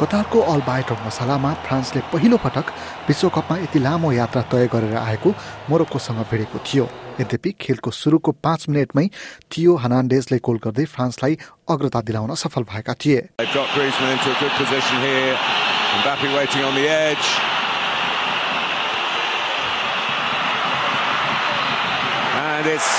कतारको अल मसालामा फ्रान्सले पहिलो पटक विश्वकपमा यति लामो यात्रा तय गरेर आएको मोरक्कोसँग भिडेको थियो। यद्यपि खेलको सुरुको पाँच मिनटमै थियो हनान्डेजले गोल गर्दै फ्रान्सलाई अग्रता दिलाउन सफल भएका थिए। And it's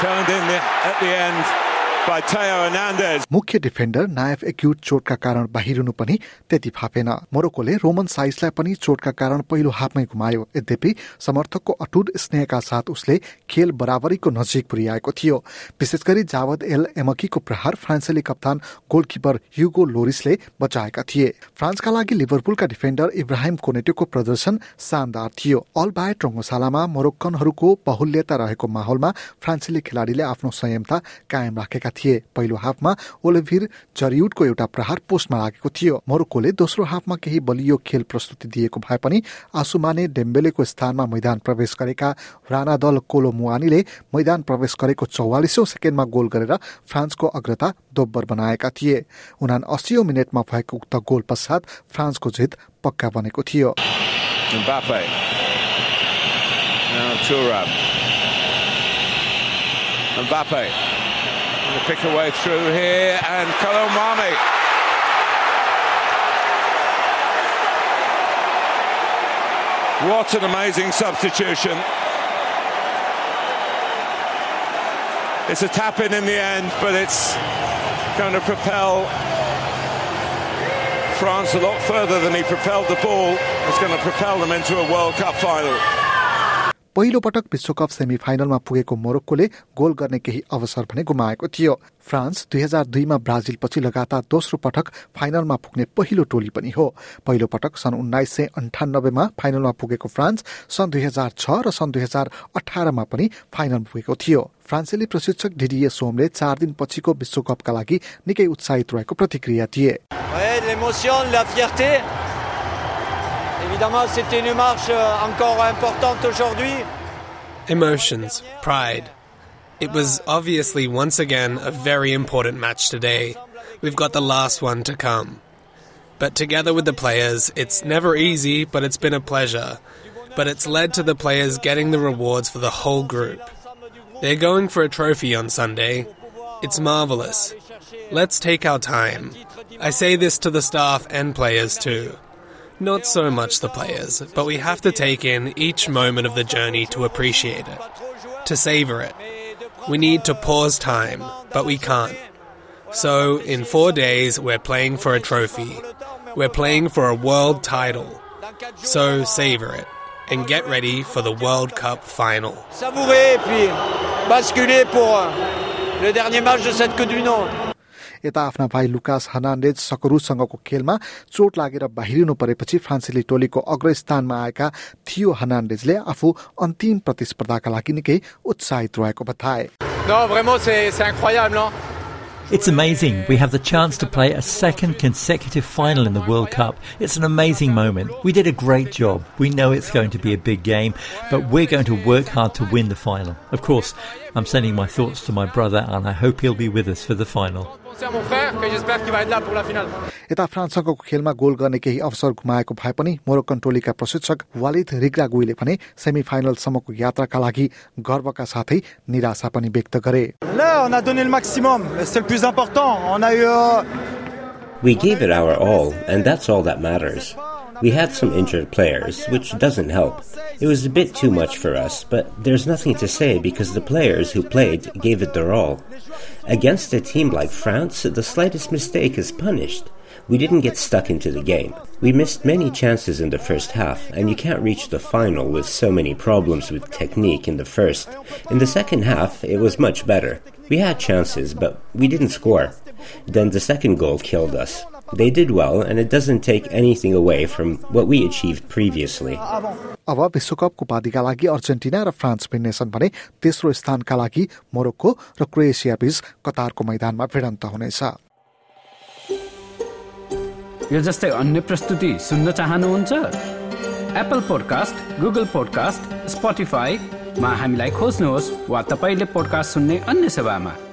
turned in at the end. मुख्य डिफेन्डर नायफ एक्युट चोटका कारण बाहिरिनु पनि त्यति फापेन। मोरोकोले रोमन साइसलाई पनि चोटका कारण पहिलो हाफमै घुमायो। यद्यपि समर्थकको अटुट स्नेहका साथ उसले खेल बराबरीको नजिक पुर्याएको थियो। विशेष गरी जावद एल एमकीको प्रहार फ्रान्सेली कप्तान गोलकिपर युगो लोरिसले बचाएका थिए। फ्रान्सका लागि लिभरपुलका डिफेन्डर इब्राहिम कोनेटोको प्रदर्शन शानदार थियो। अल बायट रङ्गशालामा मोरोक्कनहरूको बहुल्यता रहेको माहौलमा फ्रान्सेली खेलाडीले आफ्नो संयमता कायम राखेका थिए। पहिलो हाफमा ओलिभिर जरियुटको एउटा प्रहार पोस्टमा लागेको थियो। मोरोक्कोले दोस्रो हाफमा केही बलियो खेल प्रस्तुति दिएको भए पनि आसुमाने डेम्बेलेको स्थानमा मैदान प्रवेश गरेका राणा दल कोलो मुआनीले मैदान प्रवेश गरेको चौवालिसौँ सेकेन्डमा गोल गरेर फ्रान्सको अग्रता दोब्बर बनाएका थिए। उना अस्सी मिनटमा भएको उक्त गोल पश्चात फ्रान्सको जित पक्का बनेको थियो। Mbappe to pick a way through here, and Kolo Muani. What an amazing substitution. It's a tap in in the end, but it's going to propel France a lot further than he propelled the ball. It's going to propel them into a World Cup final. पहिलो पटक विश्वकप semi फाइनलमा पुगेको मोरक्कोले गोल गर्ने केही अवसर भने गुमाएको थियो। फ्रान्स दुई हजार दुईमा ब्राजिलपछि लगातार दोस्रो पटक फाइनलमा पुग्ने पहिलो टोली पनि हो। पहिलो पटक सन् उन्नाइस सय अन्ठानब्बेमा फाइनलमा पुगेको फ्रान्स सन् दुई हजार छ र सन् दुई हजार अठारमा पनि फाइनल पुगेको थियो। फ्रान्सेली प्रशिक्षक डिडिए सोमले चार दिन पछिको विश्वकपका लागि निकै उत्साहित रहेको प्रतिक्रिया दिए। Évidemment, c'était une marche euh, encore importante aujourd'hui. Emotions, pride. It was obviously once again a very important match today. We've got the last one to come. But together with the players, it's never easy, but it's been a pleasure. But it's led to the players getting the rewards for the whole group. They're going for a trophy on Sunday. It's marvellous. Let's take our time. I say this to the staff and players too. Not so much the players, but we have to take in each moment of the journey to appreciate it, to savor it. We need to pause time, but we can't. So, in four days, we're playing for a trophy. We're playing for a world title. So, savor it and get ready for the World Cup final. Savourer puis basculer pour euh, le dernier match de cette Coupe du Monde. यता आफ्ना भाइ Lucas हर्नान्डेज सकरुसँगको खेलमा चोट लागेर बाहिरिनु परेपछि फ्रान्सेली टोलीको अग्रस्थानमा आएका थियो हर्नान्डेजले आफू अन्तिम प्रतिस्पर्धाका लागि निकै उत्साहित रहेको बताए It's amazing. We have the chance to play a second consecutive final in the World Cup. It's an amazing moment. We did a great job. We know it's going to be a big game, but we're going to work hard to win the final. Of course, I'm sending my thoughts to my brother and I hope he'll be with us for the final. यता फ्रान्ससँगको खेलमा गोल गर्ने केही अवसर घुमाएको भए पनि Moroccan टोलीका प्रशिक्षक वालिद रिग्रागुईले भने सेमी फाइनलसम्मको यात्राका लागि गर्वका साथै निराशा पनि व्यक्त गरे We gave it our all, and that's all that matters. We had some injured players, which doesn't help. It was a bit too much for us, but there's nothing to say because the players who played gave it their all. Against a team like France, the slightest mistake is punished. We didn't get stuck into the game. We missed many chances in the first half, and you can't reach the final with so many problems with technique in the first. In the second half, it was much better. We had chances, but we didn't score. Then the second goal killed us. They did well, and it doesn't take anything away from what we achieved previously. अब विश्वकपको उपाधिका लागि अर्जेन्टिना र France भिन्नेछन् भने तेस्रो स्थानका लागि Morocco र Croatia बीच कतारको मैदानमा भिडन्त हुनेछ। यो जस्तै अन्य प्रस्तुति सुन्न चाहनुहुन्छ? एप्पल पोडकास्ट गुगल पोडकास्ट स्पोटिफाईमा हामीलाई खोज्नुहोस् वा तपाईँले पोडकास्ट सुन्ने अन्य सेवामा।